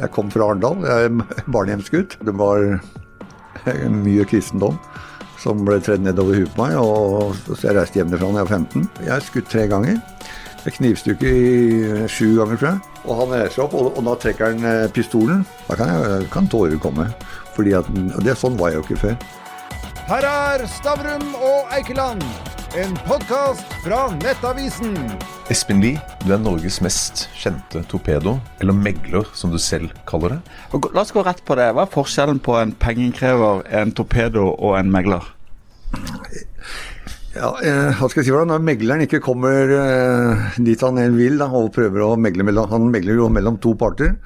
Jeg kom fra Arendal, jeg er barnehjemsgutt. Det var mye kristendom som ble tredd nedover huet på meg, og så jeg reiste hjemmefra da jeg var 15. Jeg er skutt tre ganger. Jeg knivstykke i sju ganger, tror jeg. Og han reiser opp, og, og da trekker han eh, pistolen. Da kan, jeg, kan tårer komme. Fordi at, det, Sånn var jeg jo ikke før. Her er Stavrum og Eikeland, en podkast fra Nettavisen. Espen Lie, du er Norges mest kjente torpedo, eller megler som du selv kaller det. La oss gå rett på det. Hva er forskjellen på en pengeinnkrever, en torpedo og en megler? Ja, eh, hva skal jeg si for deg? Når megleren ikke kommer eh, dit han vil da, og prøver å megle mellom Han megler jo mellom to parter.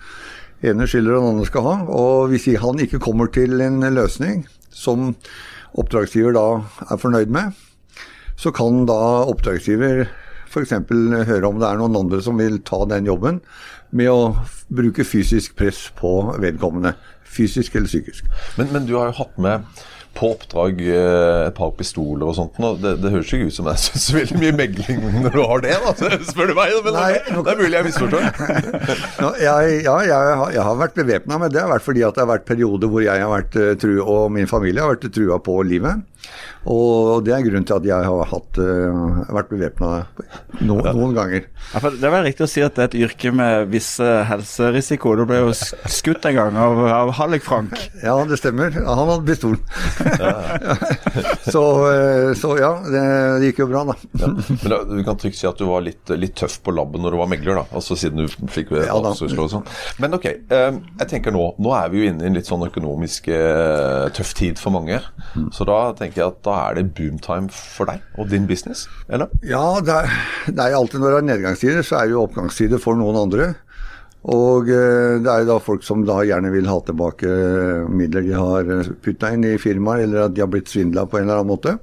ene skylder og den andre skal ha. Og hvis han ikke kommer til en løsning som oppdragsgiver da er fornøyd med, så kan da oppdragsgiver f.eks. høre om det er noen andre som vil ta den jobben, med å bruke fysisk press på vedkommende. Fysisk eller psykisk. Men, men du har jo hatt med på oppdrag eh, et par pistoler og sånt. Og det, det høres ikke ut som jeg syns veldig mye megling når du har det, da, spør du meg. Men Nei, det, er mulig jeg misforstår. ja, jeg, ja, jeg, har, jeg har vært bevæpna, men det har vært fordi at det har vært perioder hvor jeg har vært trua, og min familie har vært trua på livet. Og det er grunnen til at jeg har hatt, uh, vært bevæpna no, noen ganger. Ja, det er vel riktig å si at det er et yrke med visse helserisiko. Du ble jo skutt en gang av, av Hallik Frank. Ja, det stemmer. Han hadde pistol. så, uh, så, ja, det, det, gikk jo bra, da. ja. Men da, du kan trygt si at du var litt, litt, tøff på labben når du var megler, da. Altså siden du fikk ja, og sånn. Men ok, um, jeg tenker nå Nå er vi jo inne i en litt sånn økonomisk uh, tøff tid for mange. Mm. Så da tenker jeg at da er det boomtime for deg og din business, eller? Ja, det er, det er alltid når det er nedgangstider, så er det jo oppgangstider for noen andre. Og eh, det er jo da folk som da gjerne vil ha tilbake midler de har putta inn i firmaet, eller at de har blitt svindla på en eller annen måte.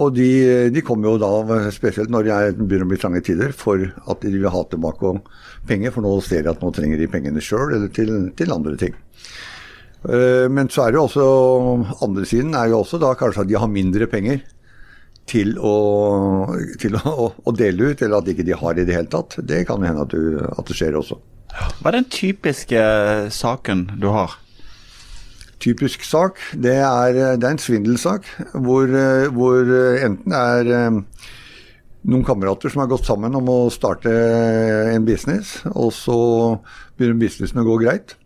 Og de, de, kommer jo da, spesielt når det begynner å bli trange tider, for at de vil ha tilbake penger. For nå ser de at nå trenger de pengene sjøl, eller til, til andre ting. Eh, men så er det jo også andre siden er jo også da kanskje at de har mindre penger til å, til å, å dele ut, eller at ikke de har i det hele tatt. Det kan hende at, du, at det skjer også. Hva er den typiske eh, saken du har? Typisk sak, det er, det er en svindelsak hvor, hvor enten det er noen kamerater som har gått sammen om å starte en business, og så begynner businessen å gå greit.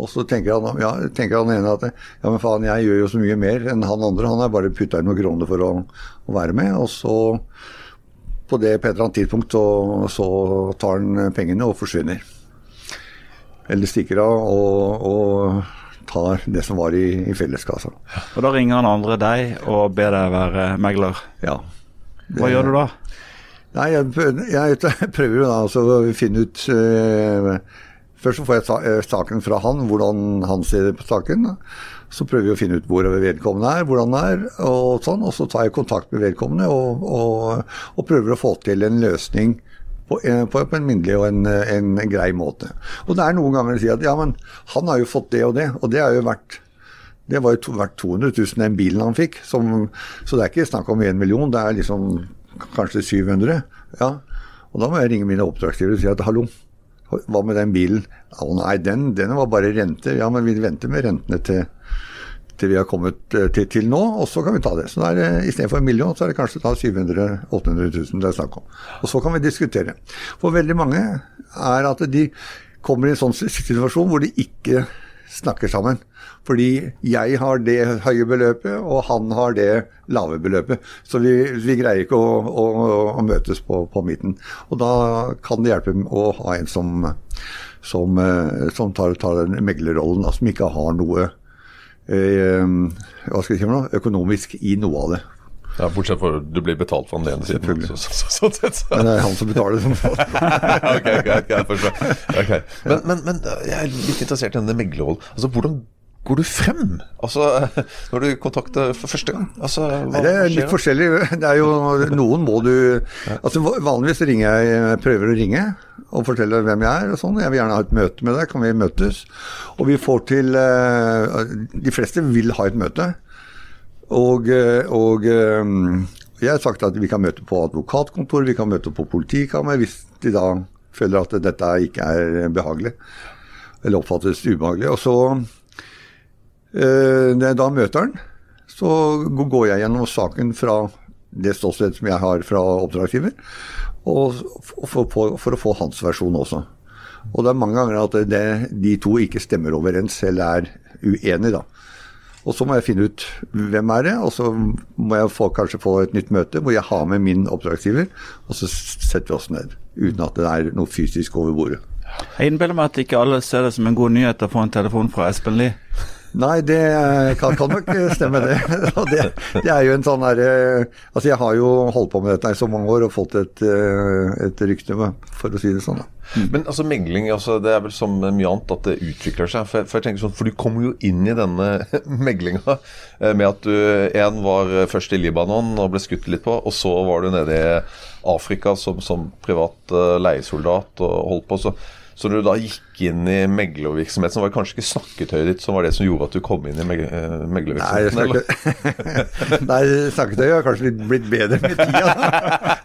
Og så tenker han, ja, tenker han ene at ja, men faen, jeg gjør jo så mye mer enn han andre. Han har bare putta inn noen kroner for å, å, være med. Og så, på det på et eller annet tidspunkt, så, så tar han pengene og forsvinner. Eller stikker av og, og tar det som var i, i, felleskassa. Og da ringer han andre deg og ber deg være megler? Ja. Det, Hva gjør du da? Nei, jeg, jeg, prøver jo da å finne ut øh, Først så får jeg eh, saken fra han, hvordan han ser på saken. Så prøver vi å finne ut hvor vedkommende er, hvordan det er, og sånn. Og så tar jeg kontakt med vedkommende og, og, og prøver å få til en løsning på, eh, på, på en minnelig og en, en, grei måte. Og det er noen ganger å si at ja, men han har jo fått det og det, og det har jo vært det var jo to, vært 200 000 den bilen han fikk, som, så det er ikke snakk om 1 million, det er liksom kanskje 700. Ja. Og da må jeg ringe mine oppdragsgivere og si at hallo, hva med den bilen? Å nei, den, den var bare renter. Ja, men vi venter med rentene til, til vi har kommet eh, til, til, nå, og så kan vi ta det. Så da er det istedenfor en million, så er det kanskje da 700 800 000 det er snakk om. Og så kan vi diskutere. For veldig mange er at de kommer i en sånn situasjon hvor de ikke snakker sammen. Fordi jeg har det høye beløpet, og han har det lave beløpet. Så vi, vi greier ikke å, å, å møtes på, på, midten. Og da kan det hjelpe å ha en som, som, eh, som tar, tar meglerrollen, som ikke har noe eh, hva skal jeg si økonomisk i noe av det. Ja, Bortsett fra du blir betalt for den ene siden. Så, så, så, Men det er han som betaler. Ok, greit, greit, okay. Men, men, men, jeg er litt interessert i denne meglerrollen. Altså, hvordan går du frem? Altså, Når du kontakter for første gang? Altså, hva, det er litt forskjellig. Det er jo Noen må du altså Vanligvis ringer jeg, prøver å ringe og fortelle hvem jeg er. og sånn. Jeg vil gjerne ha et møte med deg. Kan vi møtes? Og vi får til eh, De fleste vil ha et møte. Og, eh, og eh, jeg har sagt at vi kan møte på advokatkontor, vi kan møte på politikammer hvis de da føler at dette ikke er behagelig. Eller oppfattes ubehagelig. Og så, eh, når jeg da møter han, så går jeg gjennom saken fra det ståstedet som jeg har fra oppdragsgiver, og for, for, for, å få hans versjon også. Og det er mange ganger at det, de to ikke stemmer overens eller er uenige, da. Og så må jeg finne ut hvem er det, og så må jeg få, kanskje få et nytt møte hvor jeg har med min oppdragsgiver, og så setter vi oss ned. Uten at det er noe fysisk over bordet. Jeg innbiller meg at ikke alle ser det som en god nyhet å få en telefon fra Espen Lie. Nei, det kan, kan nok stemme, det. det. det. er jo en sånn herre Altså, jeg har jo holdt på med dette i så mange år og fått et, eh, et rykte, for å si det sånn. da. Mm. Men altså megling, altså, det er vel som mye annet at det utvikler seg. For, for jeg tenker sånn, for du kommer jo inn i denne meglinga eh, med at du en var først i Libanon og ble skutt litt på, og så var du nede i Afrika som, som privat leiesoldat og holdt på. så så når du da gikk inn i meglervirksomhet, så var det kanskje ikke snakketøyet ditt som var det som gjorde at du kom inn i eh, meglervirksomheten? Nei, snakketøyet har kanskje blitt bedre med tida.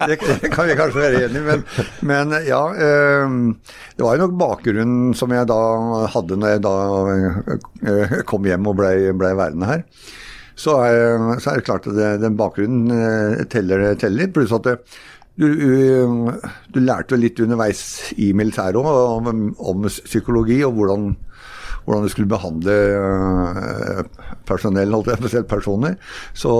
Det, det kan vi kanskje være enig i. Men, men, ja, ehm, det var jo nok bakgrunnen som jeg da hadde når jeg da eh, kom hjem og blei ble værende her. Så er, så er, det klart at det, den bakgrunnen teller, teller, litt. Pluss at det, du, du, lærte litt underveis i militæret om, om, psykologi og hvordan, hvordan, du skulle behandle eh, personell, holdt jeg spesielt personer. Så,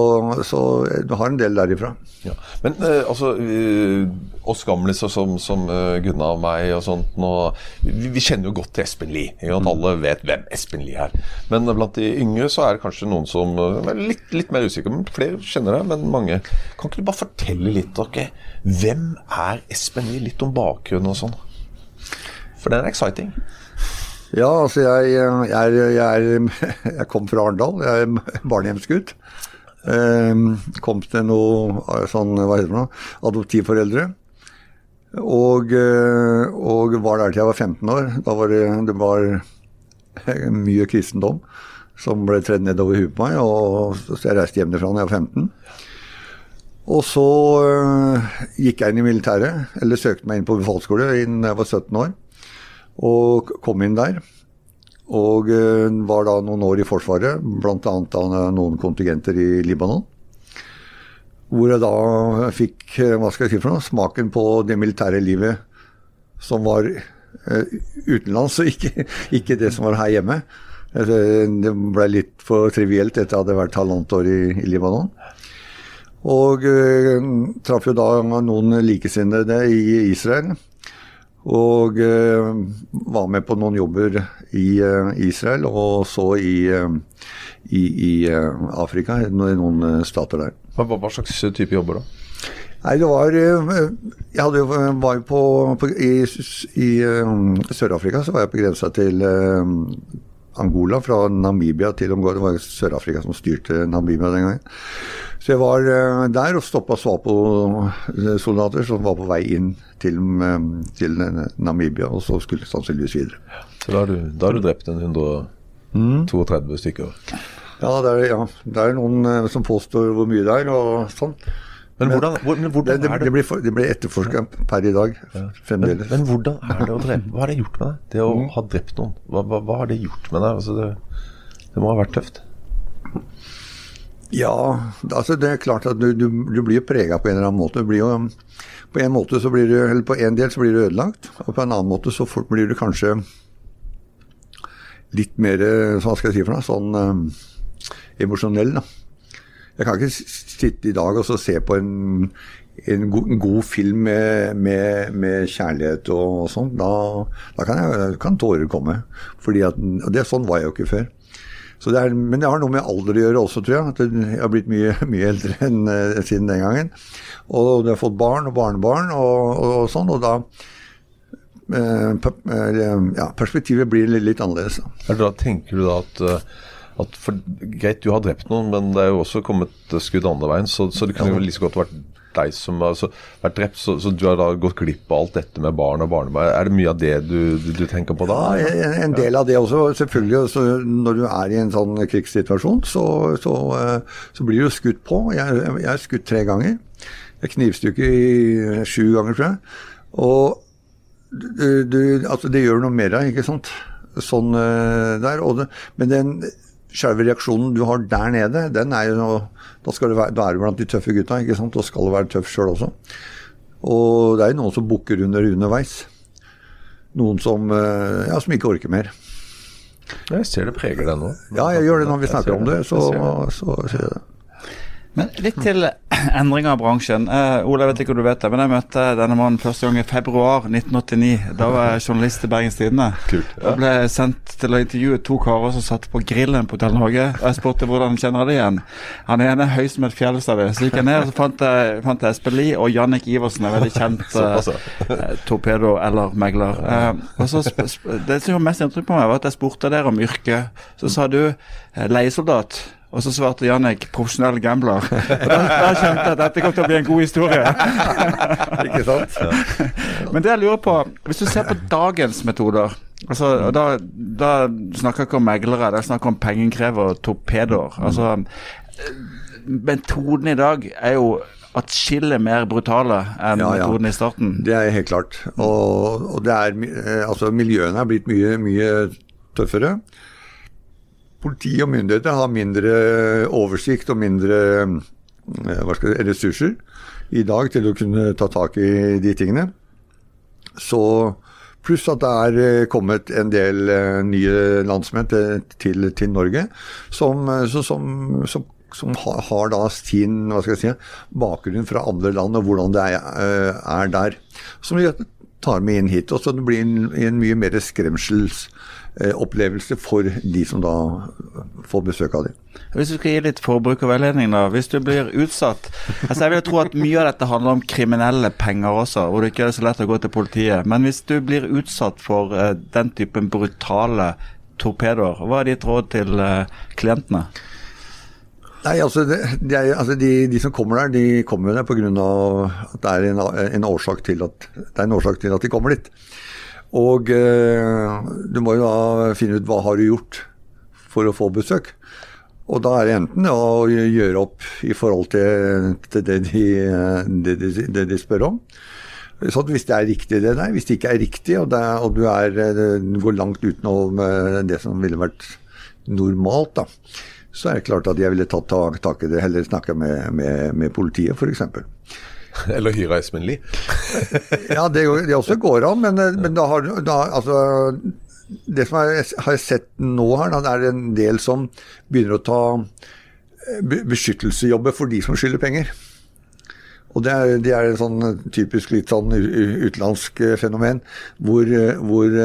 så, du har en del derifra. Ja. Men uh, altså, uh, oss gamle som, som Gunnar og meg og sånt nå, vi, vi, kjenner jo godt til Espen Lie. Mm. Alle vet hvem Espen Lie er. Men blant de yngre så er det kanskje noen som er litt, litt mer usikre. Men flere kjenner det, men mange. Kan ikke du bare fortelle litt, dere? Hvem er Espen Lie? Litt om bakgrunnen og sånn. For den er exciting. Ja, altså jeg, jeg, jeg, jeg kom fra Arendal. Jeg er barnehjemsgutt. Ehm, kom til noe sånn, hva heter det nå, adoptivforeldre. Og, eh, og, var der til jeg var 15 år. Da var det, det var mye kristendom som ble tredd nedover huet på meg. Og, så jeg reiste hjem derfra da jeg var 15. Og så gikk jeg inn i militæret, eller søkte meg inn på befalsskole da jeg var 17 år. Og kom inn der. Og øh, var da noen år i Forsvaret, bl.a. noen kontingenter i Libanon. Hvor jeg da fikk øh, hva skal jeg si for noe, smaken på det militære livet som var øh, utenlands, og ikke, ikke, det som var her hjemme. Det ble litt for trivielt etter at jeg hadde vært halvannet år i, i Libanon. Og uh, traff jo da noen likesinnede i Israel. Og eh, var med på noen jobber i eh, Israel, og så i, i, i Afrika, i noen stater der. Hva, hva slags type jobber da? Nei, det var Jeg hadde, var jo på, på I, i Sør-Afrika så var jeg på grensa til Angola. Fra Namibia til Angola. Det var Sør-Afrika som styrte Namibia den gangen. Så jeg var uh, der og stoppa Swapo-soldater som var på vei inn til, um, til Namibia, og så skulle sannsynligvis videre. Så da har du, da har du drept en 132 mm. stykker? Ja det, er, ja, det er noen uh, som påstår hvor mye det er, og sånn. Men hvordan, men hvordan det, det, det, blir, det blir etterforska per i dag. Ja. Fremdeles. Men, men, hvordan er det å drepe? Hva har det gjort med deg? Det å mm. ha drept noen. Hva, hva, hva, har det gjort med deg? Altså det, må ha vært tøft? Ja, altså det er klart at du, du, du blir prega på en eller annen måte. Jo, på en måte så blir du, eller på en del så blir du ødelagt, og på en annen måte så blir du kanskje litt mer hva skal jeg si for noe, sånn øh, emosjonell. da. Jeg kan ikke sitte i dag og se på en, en, god, en god, film med, med, med kjærlighet og, og sånn. Da, da, kan, jeg, kan tårer komme. Fordi at, det, Sånn var jeg jo ikke før. Det er, men det har noe med alder å gjøre også, tror jeg. At jeg har blitt mye, mye eldre enn uh, siden den gangen. Og du har fått barn og barnebarn og, og, og sånn, og da uh, ja, perspektivet blir litt, litt annerledes. Da. tenker du da at at for, Greit, du har drept noen, men det er jo også kommet skudd andre veien. Så, så det kunne jo like godt vært deg som har vært drept, så, så, du har da gått glipp av alt dette med barn og barnebarn. Er det mye av det du, du, du tenker på da? Ja, en del av det også. Selvfølgelig. Så når du er i en sånn krigssituasjon, så, så, så blir du skutt på. Jeg, jeg er skutt tre ganger. Jeg knivstukker i sju ganger, tror jeg. Og du, du, altså det gjør noe med deg, ikke sant. sånn eh, der. Det, men den selve reaksjonen du har der nede, den er jo Da, skal du være, da er du blant de tøffe gutta, ikke sant. Da skal du være tøff sjøl også. Og det er jo noen som bukker under underveis. Noen som, eh, ja, som ikke orker mer. Jeg ser det preger deg nå. Ja, jeg gjør det når vi snakker om det. Så, så, så, så men litt til endringer av bransjen. Uh, Ole, jeg vet ikke om du vet det, men jeg møtte denne mannen første gang i februar 1989. Da var jeg journalist i Bergens Tidende. Kult, ja. Jeg ble sendt til å intervjue to karer som satt på grillen på Hotell Norge. Og jeg spurte hvordan kjenner jeg det igjen. Han ene er høy som et fjell, sa de. Så gikk jeg ned og så fant jeg, fant jeg Espen Lie og Jannik Iversen, en veldig kjent uh, torpedo- eller megler. Uh, og så Det som gjorde mest inntrykk på meg, var at jeg spurte dere om yrket. Så sa du leiesoldat. Og så svarte Jannik 'profesjonell gambler'. Og da, da kjente jeg at dette kom til å bli en god historie. Ikke sant? Men det jeg lurer på, hvis du ser på dagens metoder altså, Da, da snakker jeg ikke om meglere, det snakker snakk om pengekrever og torpedoer. Altså, metoden i dag er jo atskillig mer brutale enn ja, ja. metoden i starten. Det er helt klart. Og, og det er, altså, miljøene er blitt mye, mye tøffere politi og myndigheter har mindre oversikt og mindre eh, si, ressurser i dag til å kunne ta tak i de tingene. Så Pluss at det er eh, kommet en del eh, nye landsmenn til, til Norge som, som, som, som har, har, da sin si, bakgrunn fra andre land og hvordan det er, er der. Som de tar med inn hit. Og så det blir en, en mye mer skremsels Eh, opplevelse for de som da får besøk av dem. Hvis du skal gi litt forbrukerveiledning, da. Hvis du blir utsatt altså Jeg vil tro at mye av dette handler om kriminelle penger også, hvor det ikke er så lett å gå til politiet. Men hvis du blir utsatt for uh, den typen brutale torpedoer, hva er ditt råd til uh, klientene? Nei, altså, det, det er, altså de, de, som kommer der, de kommer der pga. at det er en, en, årsak til at, det er en årsak til at de kommer dit. Og eh, du må jo da finne ut hva har du gjort for å få besøk. Og da er det enten å gjøre opp i forhold til, det, de, det, de, det, de, spør om. Så hvis det er riktig det der, hvis det ikke er riktig, og, er, og du, er, eh, går langt utenom eh, det som ville vært normalt, da, så er det klart at jeg ville tatt tak i det, heller snakka med, med, med politiet f.eks. Eller hyre Espen Lie. ja, det, det, også går an, men, men da har da, altså, Det som jeg har sett nå her, da, det er en del som begynner å ta eh, beskyttelsesjobber for de som skylder penger. Og det er, det er sånn typisk litt sånn utenlandsk eh, fenomen, hvor, eh, hvor,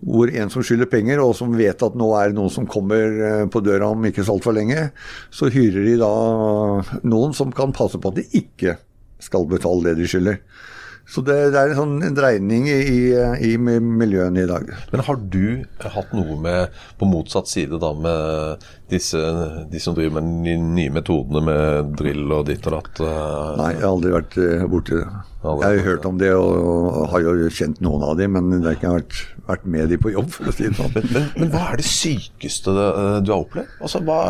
hvor, en som skylder penger, og som vet at nå er det noen som kommer på døra om ikke så altfor lenge, så hyrer de da noen som kan passe på at de ikke skal betale det de skylder. Så det, det er en sånn en dreining i, i, miljøene i dag. Men har du hatt noe med på motsatt side da med disse, de som driver med de nye metodene med drill og ditt og datt? Uh... Nei, jeg har aldri vært uh, borti det. Jeg har jo hørt om det og, og, har jo kjent noen av dem, men det har ikke vært, vært med de på jobb, for å si det sånn. Men, men, men, hva er det sykeste du har opplevd? Altså, hva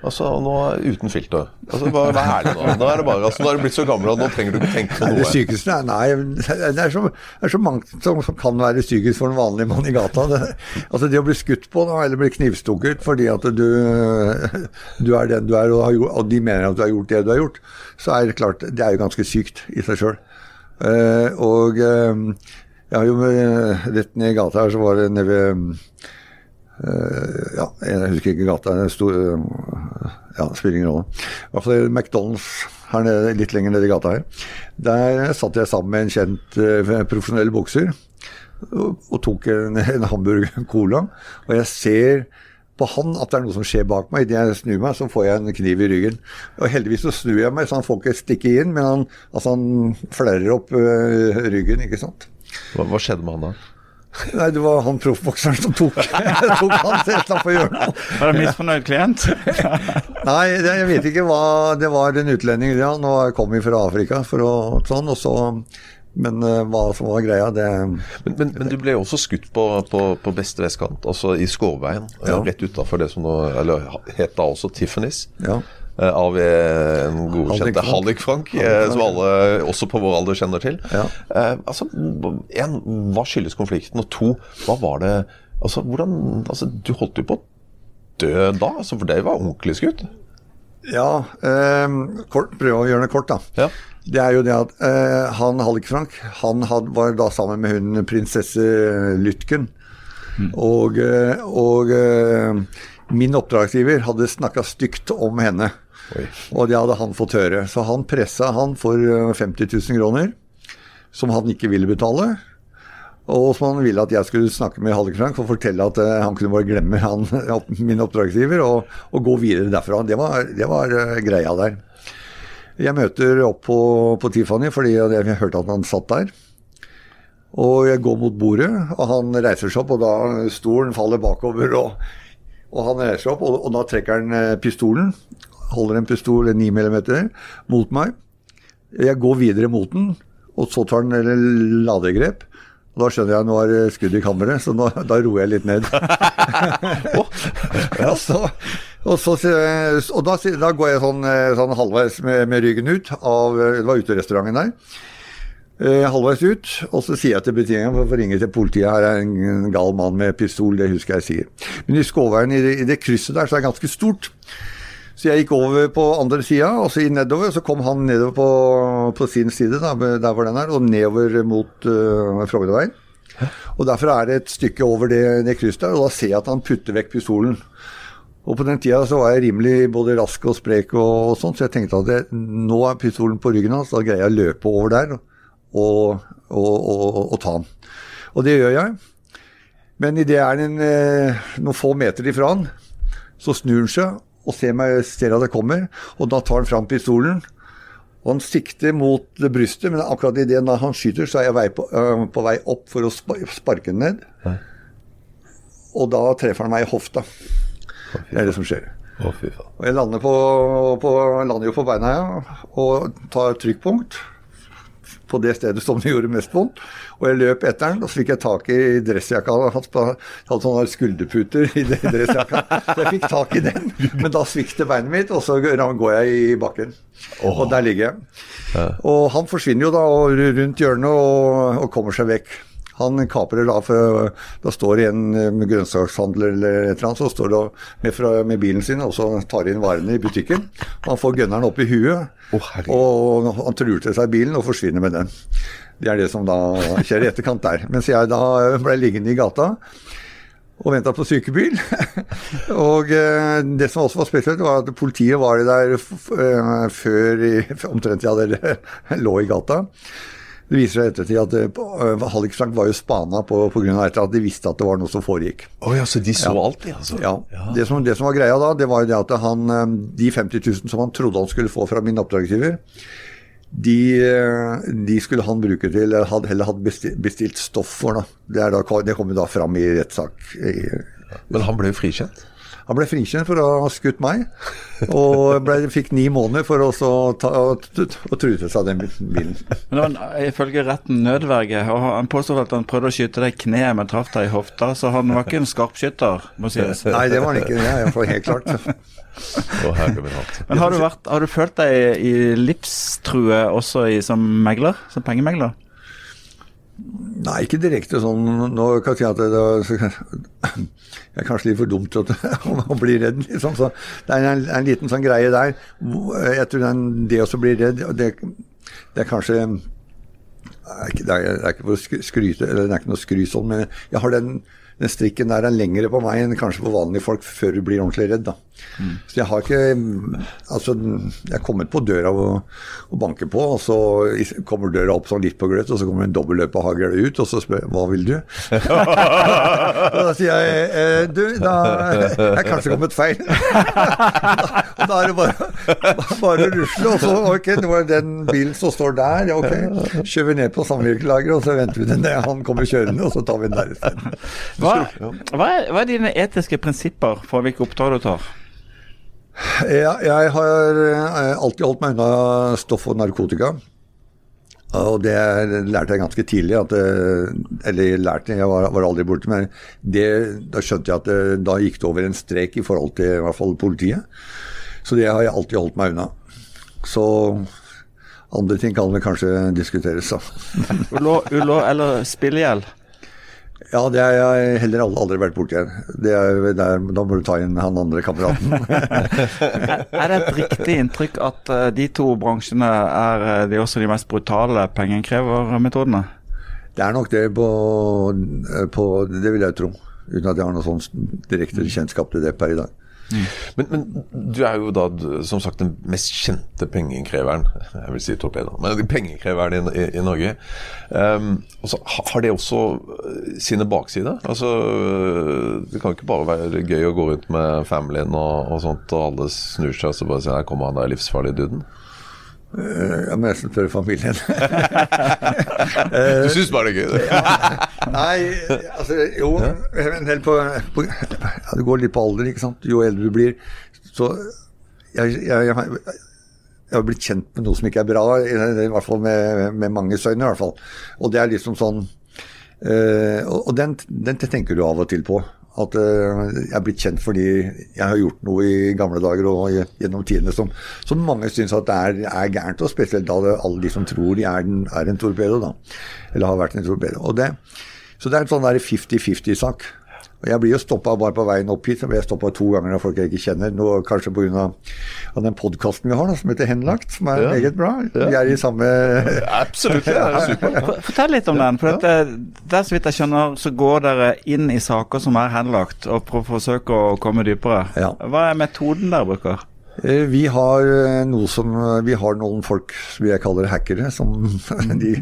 Altså, nå Uten filter. Altså, hva, Vær det nå? Nå er det bare, altså, nå er du blitt så gammel at nå trenger du ikke tenke på noe. Det sykeste er, Nei, det er så, det er så mange som, som, kan være psykisk for en vanlig mann i gata. Det, altså Det å bli skutt på da, eller bli knivstukket fordi at du, du er den du er, og, gjort, og, de mener at du har gjort det du har gjort, så er det klart Det er jo ganske sykt i seg sjøl. Uh, eh, og uh, jeg har jo rett ned i gata her, så var det nede ved ja, jeg husker ikke gata. Stor, uh, ja, spiller ingen rolle. I hvert fall McDonald's her nede, litt lenger nede i gata her. Der satt jeg sammen med en kjent uh, profesjonell bokser og, tok en, en hamburger cola. Og jeg ser på han at det er noe som skjer bak meg. Idet jeg snur meg, så får jeg en kniv i ryggen. Og heldigvis så snur jeg meg, så han får ikke stikke inn, men han, altså han flerrer opp ryggen, ikke sant. Hva, hva skjedde med han da? Nei, det var han proffbokseren som tok, tok han til på hjørnet. Var det misfornøyd klient? Nei, det, jeg vet ikke hva Det var en utlending, ja. Nå kom vi fra Afrika for å sånn, og så men uh, hva som var greia, det men, men, men, du ble jo også skutt på, på, på beste vestkant, altså i Skårveien. Ja. Rett utafor det som nå eller, het da også Tiffany's. Ja. Eh, av eh, en godkjente Hallik-Frank, eh, som alle også på vår alder kjenner til. Ja. altså, en, Hva skyldes konflikten? Og to, hva var det Altså, hvordan, altså, Du holdt jo på å dø da, altså, for det var ordentlig skutt? Ja, eh, kort, prøve å gjøre det kort, da. Ja. Det er jo det at eh, han Hallik-Frank han had, var da sammen med hun prinsesse Lytken. Og, eh, og eh, min oppdragsgiver hadde snakka stygt om henne. Oi. Og det hadde han fått høre. Så han pressa han for eh, 50 000 kroner, som han ikke ville betale. Og som han ville at jeg skulle snakke med Hallekrank og fortelle at eh, han kunne bare glemme han, min oppdragsgiver og, og gå videre derfra. Det var, det var eh, greia der. Jeg møter opp på, på Tiffany fordi jeg, jeg hørte at han satt der. Og jeg går mot bordet, og han reiser seg opp, og da stolen faller bakover. Og, og han reiser seg opp, og, og da trekker han eh, pistolen. Holder en pistol, en 9 mm, mot meg. Jeg går videre mot den, og så tar den en ladegrep. Og da skjønner jeg at nå er det skudd i kammeret, så nå, da roer jeg litt ned. ja, så, og så, og da, da går jeg sånn, eh, sånn halvveis med, med ryggen ut av Det var uterestauranten der. Eh, halvveis ut, og så sier jeg til betjeningen for å ringe til politiet her er en gal mann med pistol, det husker jeg sier. Men i Skåveien, i det, i det krysset der, så er det ganske stort. Så jeg gikk over på andre sida, og så nedover. Så kom han nedover på, på sin side, da, der hvor den er, og nedover mot uh, Frognerveien. Og Derfor er det et stykke over det, det krysset der, og da ser jeg at han putter vekk pistolen. Og På den tida så var jeg rimelig både rask og sprek, og, og sånt, så jeg tenkte at det, nå er pistolen på ryggen hans, da greier jeg å løpe over der og, og, og ta han. Og det gjør jeg. Men idet jeg er en, eh, noen få meter ifra han, så snur han seg og ser, meg, ser at det kommer, og da tar han fram pistolen. Og han sikter mot brystet, men akkurat idet han skyter, så er jeg vei på, øh, på, vei opp for å sparke den ned. Nei. Og da treffer han meg i hofta. Det er det som skjer. Å. Og jeg lander, på, på, lander jo på beina ja, og tar trykkpunkt på det stedet som det gjorde mest vondt. Og jeg løp etter den, og så fikk jeg tak i dressjakka hans. Han hadde sånne skulderputer i dressjakka. Så jeg fikk tak i den, men da svikter beinet mitt, og så går jeg i bakken. Og der ligger jeg. Og han forsvinner jo da rundt hjørnet og, og kommer seg vekk. Han kaprer da, for da står det en med grønnsakshandler eller et eller annet, så står det med, fra, med bilen sin og så tar inn varene i butikken. Han får gunneren opp i huet, oh, og han truer til seg bilen og forsvinner med den. Det er det som da skjer i etterkant der. Mens jeg da ble liggende i gata og venta på sykebil. og eh, det som også var spesielt, var at politiet var der eh, før i, omtrent jeg hadde lå i gata. Det viser seg ettertid at uh, Hallik Frank var jo spana på pga. at de visste at det var noe som foregikk. Oh, ja, så de så alltid, altså? Ja. Det, som, det som var greia da, det var jo det at han, eh, de 50 000 som han trodde han skulle få fra min oppdragsgiver, de, eh, de skulle han bruke til hadde bestilt, bestilt stoff for. Da. Det, da, det kom jo da fram i rettssak. Men han ble jo frikjent? Han ble frikjent for å ha skutt meg, og ble, fikk ni måneder for å så ta, å, å true til seg den bilen. Men det var ifølge retten nødverge, og han påstod at han prøvde å skyte deg i kneet, men traff deg i hofta, så han var ikke en skarpskytter, må sies. Nei, det var han ikke. Det er iallfall helt klart. Men har du, vært, har du følt deg i livstrue også i, som megler? Som pengemegler? Nei, ikke direkte sånn. Nå kan jeg si at det, jeg er kanskje litt for dum til å bli redd, liksom. Så det er en, en liten sånn greie der. Jeg tror den, det å bli redd, det, det er kanskje det er, det er ikke for å skryte, eller det er ikke noe skry sånn, men jeg har den den strikken der er lengre på meg enn kanskje på vanlige folk før du blir ordentlig redd. da. Mm. Så jeg har ikke Altså, jeg er kommet på døra og, og banker på, og så kommer døra opp sånn litt på gløtt, og så kommer en dobbeltløpehagl ut, og så spør jeg hva vil du? og da sier jeg eh, du, da er jeg kanskje kommet feil. og da er det bare, bare å rusle, og så ok, det er den bilen som står der, ja ok, kjører vi ned på samvirkelageret, og så venter vi til han kommer kjørende, og så tar vi den der isteden. Hva, hva, er, hva er dine etiske prinsipper for hvilke oppdrag du tar? Ja, jeg har alltid holdt meg unna stoff og narkotika. Og det lærte jeg ganske tidlig. At, eller lærte, jeg var, var aldri borte, men det, da skjønte jeg at det, da gikk det over en strek i forhold til i hvert fall politiet. Så det har jeg alltid holdt meg unna. Så andre ting kan vel kanskje diskuteres, da. Ulo, eller spillegjeld? Ja, det har jeg heller aldri, vært borti. Er, da må du ta inn han andre kameraten. er det et riktig inntrykk at uh, de to bransjene er uh, de også de mest brutale pengeinnkrevermetodene? Det er nok det på, på, Det vil jeg tro. Uten at jeg har noe sånn direkte kjennskap til det per i dag. Men, men, du er jo da som sagt den mest kjente pengeinnkreveren Jeg vil si torpedoen, men pengeinnkreveren i, i, i, Norge. Um, også, har det også eh, sine baksider? Altså, det kan ikke bare være gøy å gå rundt med familien og, og sånt, og alle snur seg og så bare sier her kommer han der livsfarlige duden? Eh, jeg må nesten spørre familien. du syns bare det er gøy? Nei, altså jo en del på, på ja, Det går litt på alder, ikke sant. Jo eldre du blir. Så jeg, jeg, jeg, jeg har blitt kjent med noe som ikke er bra, i, i hvert fall med, med manges øyne. i hvert fall. Og det er liksom sånn øh, Og den, den tenker du av og til på. At uh, jeg er blitt kjent fordi jeg har gjort noe i gamle dager og gjennom tidene som, som mange syns at det er, er, gærent. Og spesielt da det, alle de som tror de er, en, er en torpedo, da. Eller har vært en torpedo. Det, så det er en sånn 50-50-sak. Og Jeg blir jo stoppa bare på veien opp hit. Så blir jeg stoppa to ganger av folk jeg ikke kjenner. Nå Kanskje pga. den podkasten vi har da, som heter Henlagt, som er ja. meget bra. Vi er i samme Absolutt. Det er super. Fortell litt om den. for det, der Så vidt jeg skjønner, så går dere inn i saker som er henlagt, og forsøker å komme dypere. Ja. Hva er metoden dere bruker? Eh, vi har eh, noe som Vi har noen folk som jeg kaller hackere, som de,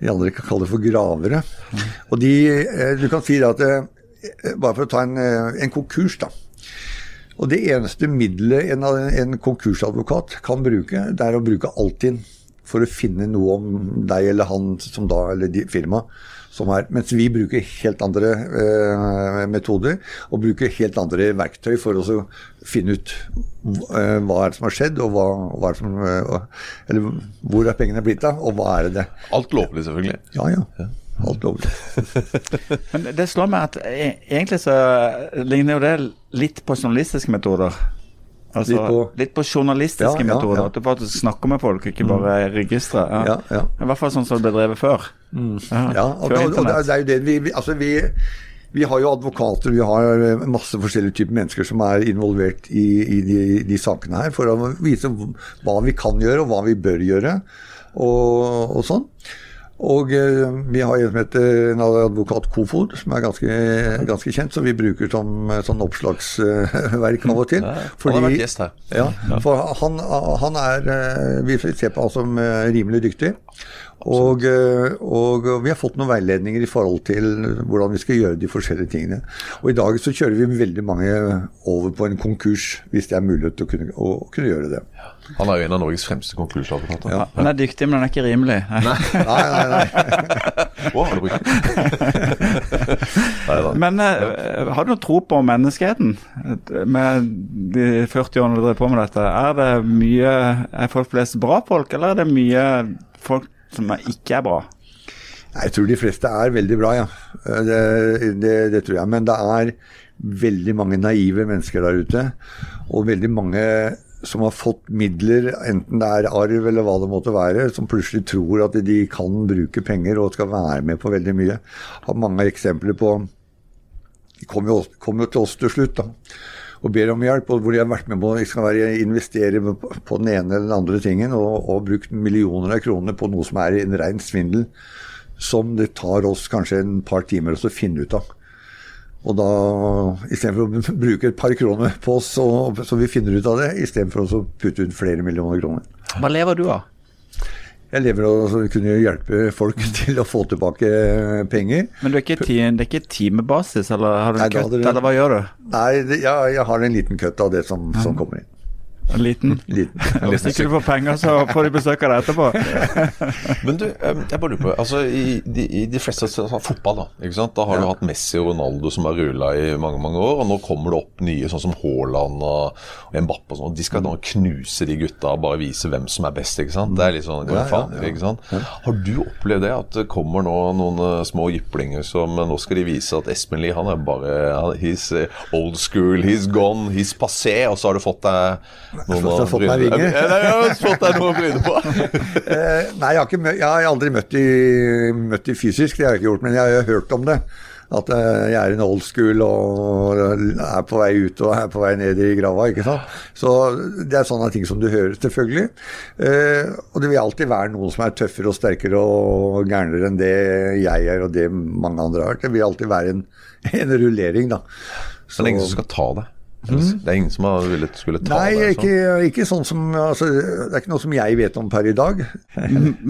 de andre kan kalle for gravere. Og de eh, Du kan si det at Eh, bare for å ta en, eh, en konkurs, da. Og det eneste middelet en, en, konkursadvokat kan bruke, det er å bruke Altinn for å finne noe om deg eller han som da, eller de, firma, som er Mens vi bruker helt andre eh, metoder og bruker helt andre verktøy for å finne ut eh, hva er det som har skjedd, og hva, hva er det som eh, Eller hvor er pengene blitt av, og hva er det? Alt lovlig, selvfølgelig. Ja, ja. Ja. Alt lovlig. Men det slår meg at e, egentlig så ligner jo det litt på journalistiske metoder. Altså, litt, på, litt på journalistiske ja, metoder. Ja, ja. At du faktisk snakker med folk, ikke bare mm. registre. Ja. I hvert fall sånn som det ble drevet før. Mm. Ja, og, og, og, det er jo det vi, vi Altså, vi vi har jo advokater, vi har masse forskjellige typer mennesker som er involvert i, i de, de, sakene her, for å vise hva vi kan gjøre, og hva vi bør gjøre, og, og sånn. Og eh, vi har en som heter en advokat Kofod, som er ganske, ganske, kjent, som vi bruker som sånn oppslagsverk av og til. Fordi, han har vært gjest her. Ja, for han, han er eh, Vi ser på han som eh, rimelig dyktig. Og, og, vi har fått noen veiledninger i forhold til hvordan vi skal gjøre de forskjellige tingene. Og i dag så kjører vi veldig mange over på en konkurs, hvis det er mulighet til å kunne, å kunne gjøre det. Han er jo en av Norges fremste konkursadvokater. Ja. Han er dyktig, men han er ikke rimelig. Nei, nei, nei. nei. Wow, har du brukt Men uh, har du noe tro på menneskeheten? Med de 40 årene du drev på med dette, er det mye Er folk flest bra folk, eller er det mye folk som ikke er bra? Jeg tror de fleste er veldig bra, ja. Det, det, det tror jeg. Men det er veldig mange naive mennesker der ute. Og veldig mange som har fått midler, enten det er arv eller hva det måtte være, som plutselig tror at de kan bruke penger og skal være med på veldig mye. Har mange eksempler på De kommer jo, kom jo, til oss til slutt da, og ber om hjelp, og hvor de har vært med på å investere på den ene eller den andre tingen og, og brukt millioner av kroner på noe som er en ren svindel, som det tar oss kanskje en par timer å finne ut av. Og da, istedenfor å bruke et par kroner på oss så, så vi finner ut av det, istedenfor å putte ut flere millioner kroner. Hva lever du av? Jeg lever av å kunne hjelpe folk til å få tilbake penger. Men er ikke, det er ikke timebasis, eller har du en kutt, eller hva gjør du? Nei, det, ja, jeg har en liten kutt av det som, som kommer inn. En liten? liten. Hvis ikke du får penger, så får de besøk av deg etterpå. Men du, jeg bare lurer på altså, i, de, i de fleste fotball, da ikke sant? Da har du hatt Messi og Ronaldo som har rulla i mange mange år, og nå kommer det opp nye sånn som Haaland og, Mbappe og sånn. De skal da knuse de gutta og bare vise hvem som er best, ikke sant. Det er litt sånn ja, ja, ikke sant? Har du opplevd det, at det kommer nå noen uh, små jyplinger som uh, nå skal de vise at Espen Lie han er bare He's old school, he's gone, he's passé, og så har du fått deg fått meg vinger. Jeg har fått deg noe å bryne på. Eh, nei, jeg har, ikke, jeg har aldri møtt de, møtt de fysisk, det har jeg ikke gjort, men jeg har hørt om det. At jeg er en old school og er på vei ut og er på vei ned i grava. ikke sant? Så det er sånne ting som du hører, selvfølgelig. Eh, og det vil alltid være noen som er tøffere og sterkere og gærnere enn det jeg er og det mange andre har. Det vil alltid være en, en rullering, da. Så, det er ingen som skal ta det? Mm. Det er ingen som har villet skulle ta Nei, det? Ikke, ikke sånn som altså, Det er ikke noe som jeg vet om per i dag.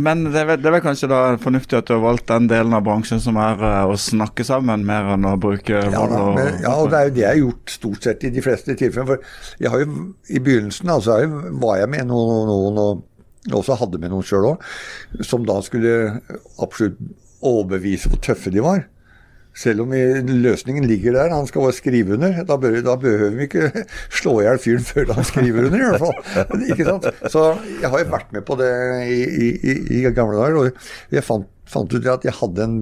Men det er, det er vel kanskje da fornuftig at du har valgt den delen av bransjen som er uh, å snakke sammen, mer enn å bruke vold ja, og ja, og det er jo det jeg har gjort stort sett i de fleste tilfeller. For jeg har jo i begynnelsen altså, var jeg med noen, noen og også hadde med noen sjøl òg, som da skulle absolutt overbevise hvor tøffe de var. Selv om løsningen ligger der, han skal bare skrive under. Da, bør, da behøver vi ikke slå i hjel fyren før han skriver under, i hvert fall. Ikke sant? Så jeg har jo vært med på det i, i, i gamle dager. Og jeg fant, fant ut at jeg hadde en,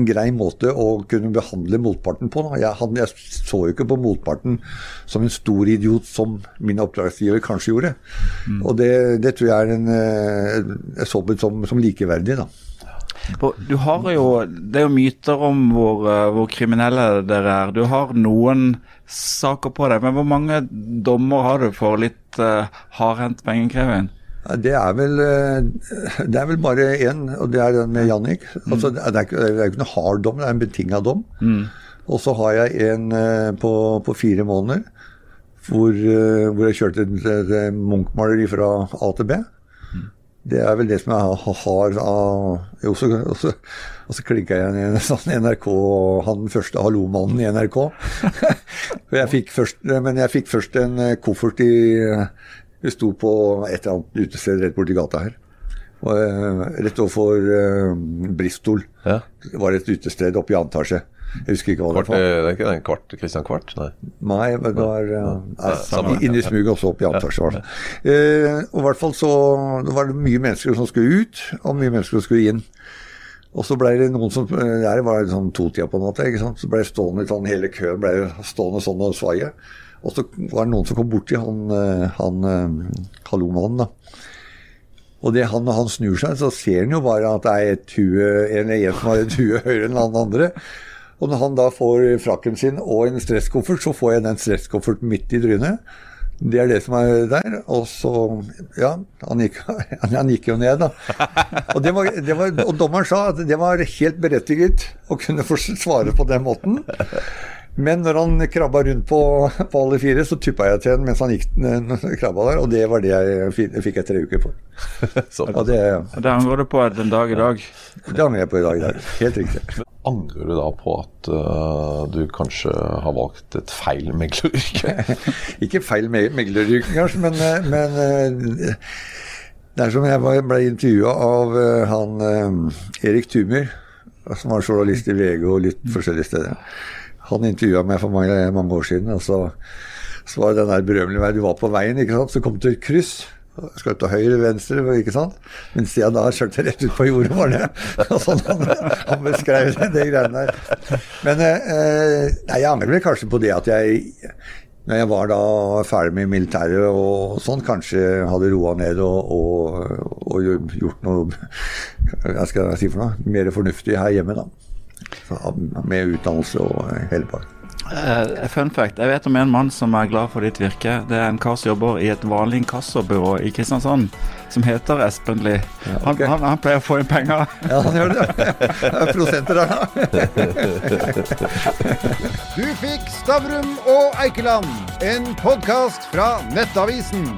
en grei måte å kunne behandle motparten på. Jeg, han, jeg, så jo ikke på motparten som en stor idiot, som min oppdragsgiver kanskje gjorde. Mm. Og det, det, tror jeg er en Jeg så på som, som likeverdig, da. Du har jo, Det er jo myter om hvor, eh, hvor, kriminelle dere er. Du har noen saker på deg, men hvor mange dommer har du for litt uh, hardhendt pengekreving? Det er vel eh, det er vel bare én, og det er den med Jannik. Mm. Altså, det, er ikke, det er ikke noe hard dom, det er en betinga dom. Mm. Og så har jeg en på, på fire måneder hvor, hvor jeg kjørte et, et Munch-maleri fra A til B. Det er vel det som jeg har av Jo, så, og så, og så klikka jeg en sånn NRK, han første hallomannen i NRK. jeg fikk først, men jeg fikk først en eh, koffert i Vi sto på et eller annet utested rett borti gata her. Og, eh, rett overfor uh, Bristol. Ja. Det var et utested oppe i annen etasje. Jeg husker ikke hva kvart, det var. Det er ikke den kvart, Christian Kvart? Nei. Nei, men det var uh, inni smuget og så opp i antasje. Uh, og i hvert fall så det var det mye mennesker som skulle ut, og mye mennesker som skulle inn. Og så ble det noen som Der var det sånn totida på natta. ikke sant? Så ble det stående sånn, hele køen ble stående sånn og svaie. Og så var det noen som kom borti han, han hallomannen, da. Og det han, når han snur seg, så ser han jo bare at det er et hue, en, en som har et hue høyere enn den andre. Og når han da får frakken sin og en stresskoffert, så får jeg den stresskofferten midt i trynet. Det er det som er der. Og så Ja, han gikk, han gikk jo ned, da. Og, var, var, og dommeren sa at det var helt berettiget å kunne få svare på den måten. Men når han krabba rundt på, på alle fire, så tuppa jeg til han mens han gikk krabba der, og det var det jeg, fikk jeg tre uker for. og det, det angrer du på den dag i dag? Det angrer jeg på i dag. Der. Helt riktig. Angrer du da på at uh, du kanskje har valgt et feil megleryrke? Ikke feil megleryrke, kanskje, men, eh, men uh, det er som jeg ble intervjua av uh, han Erik Tumer, som var journalist i VG og litt forskjellige steder. Han intervjua meg for mange, mange, år siden. og så, så var det den der berømmelige veien. Du var på veien, ikke sant? så kom du til et kryss. Skal du til høyre, venstre, ikke sant? Mens jeg da kjørte rett ut på jordet, var det. sånn han, han beskrev det, de greiene der. Men eh, nei, jeg angrer kanskje på det at jeg når jeg var da ferdig med militæret og sånn, kanskje hadde roa ned og, og, og, gjort noe hva skal jeg si for noe, mer fornuftig her hjemme, da. Med utdannelse og hele pakken. Uh, fun fact. Jeg vet om en mann som er glad for ditt virke. Det er en kar som jobber i et vanlig inkassobyrå i Kristiansand, som heter Espen Lie. Ja, okay. han, han, han, pleier å få inn penger. Ja, han gjør det. Det er prosenter der, da. du fikk Stavrum og Eikeland, en podkast fra Nettavisen.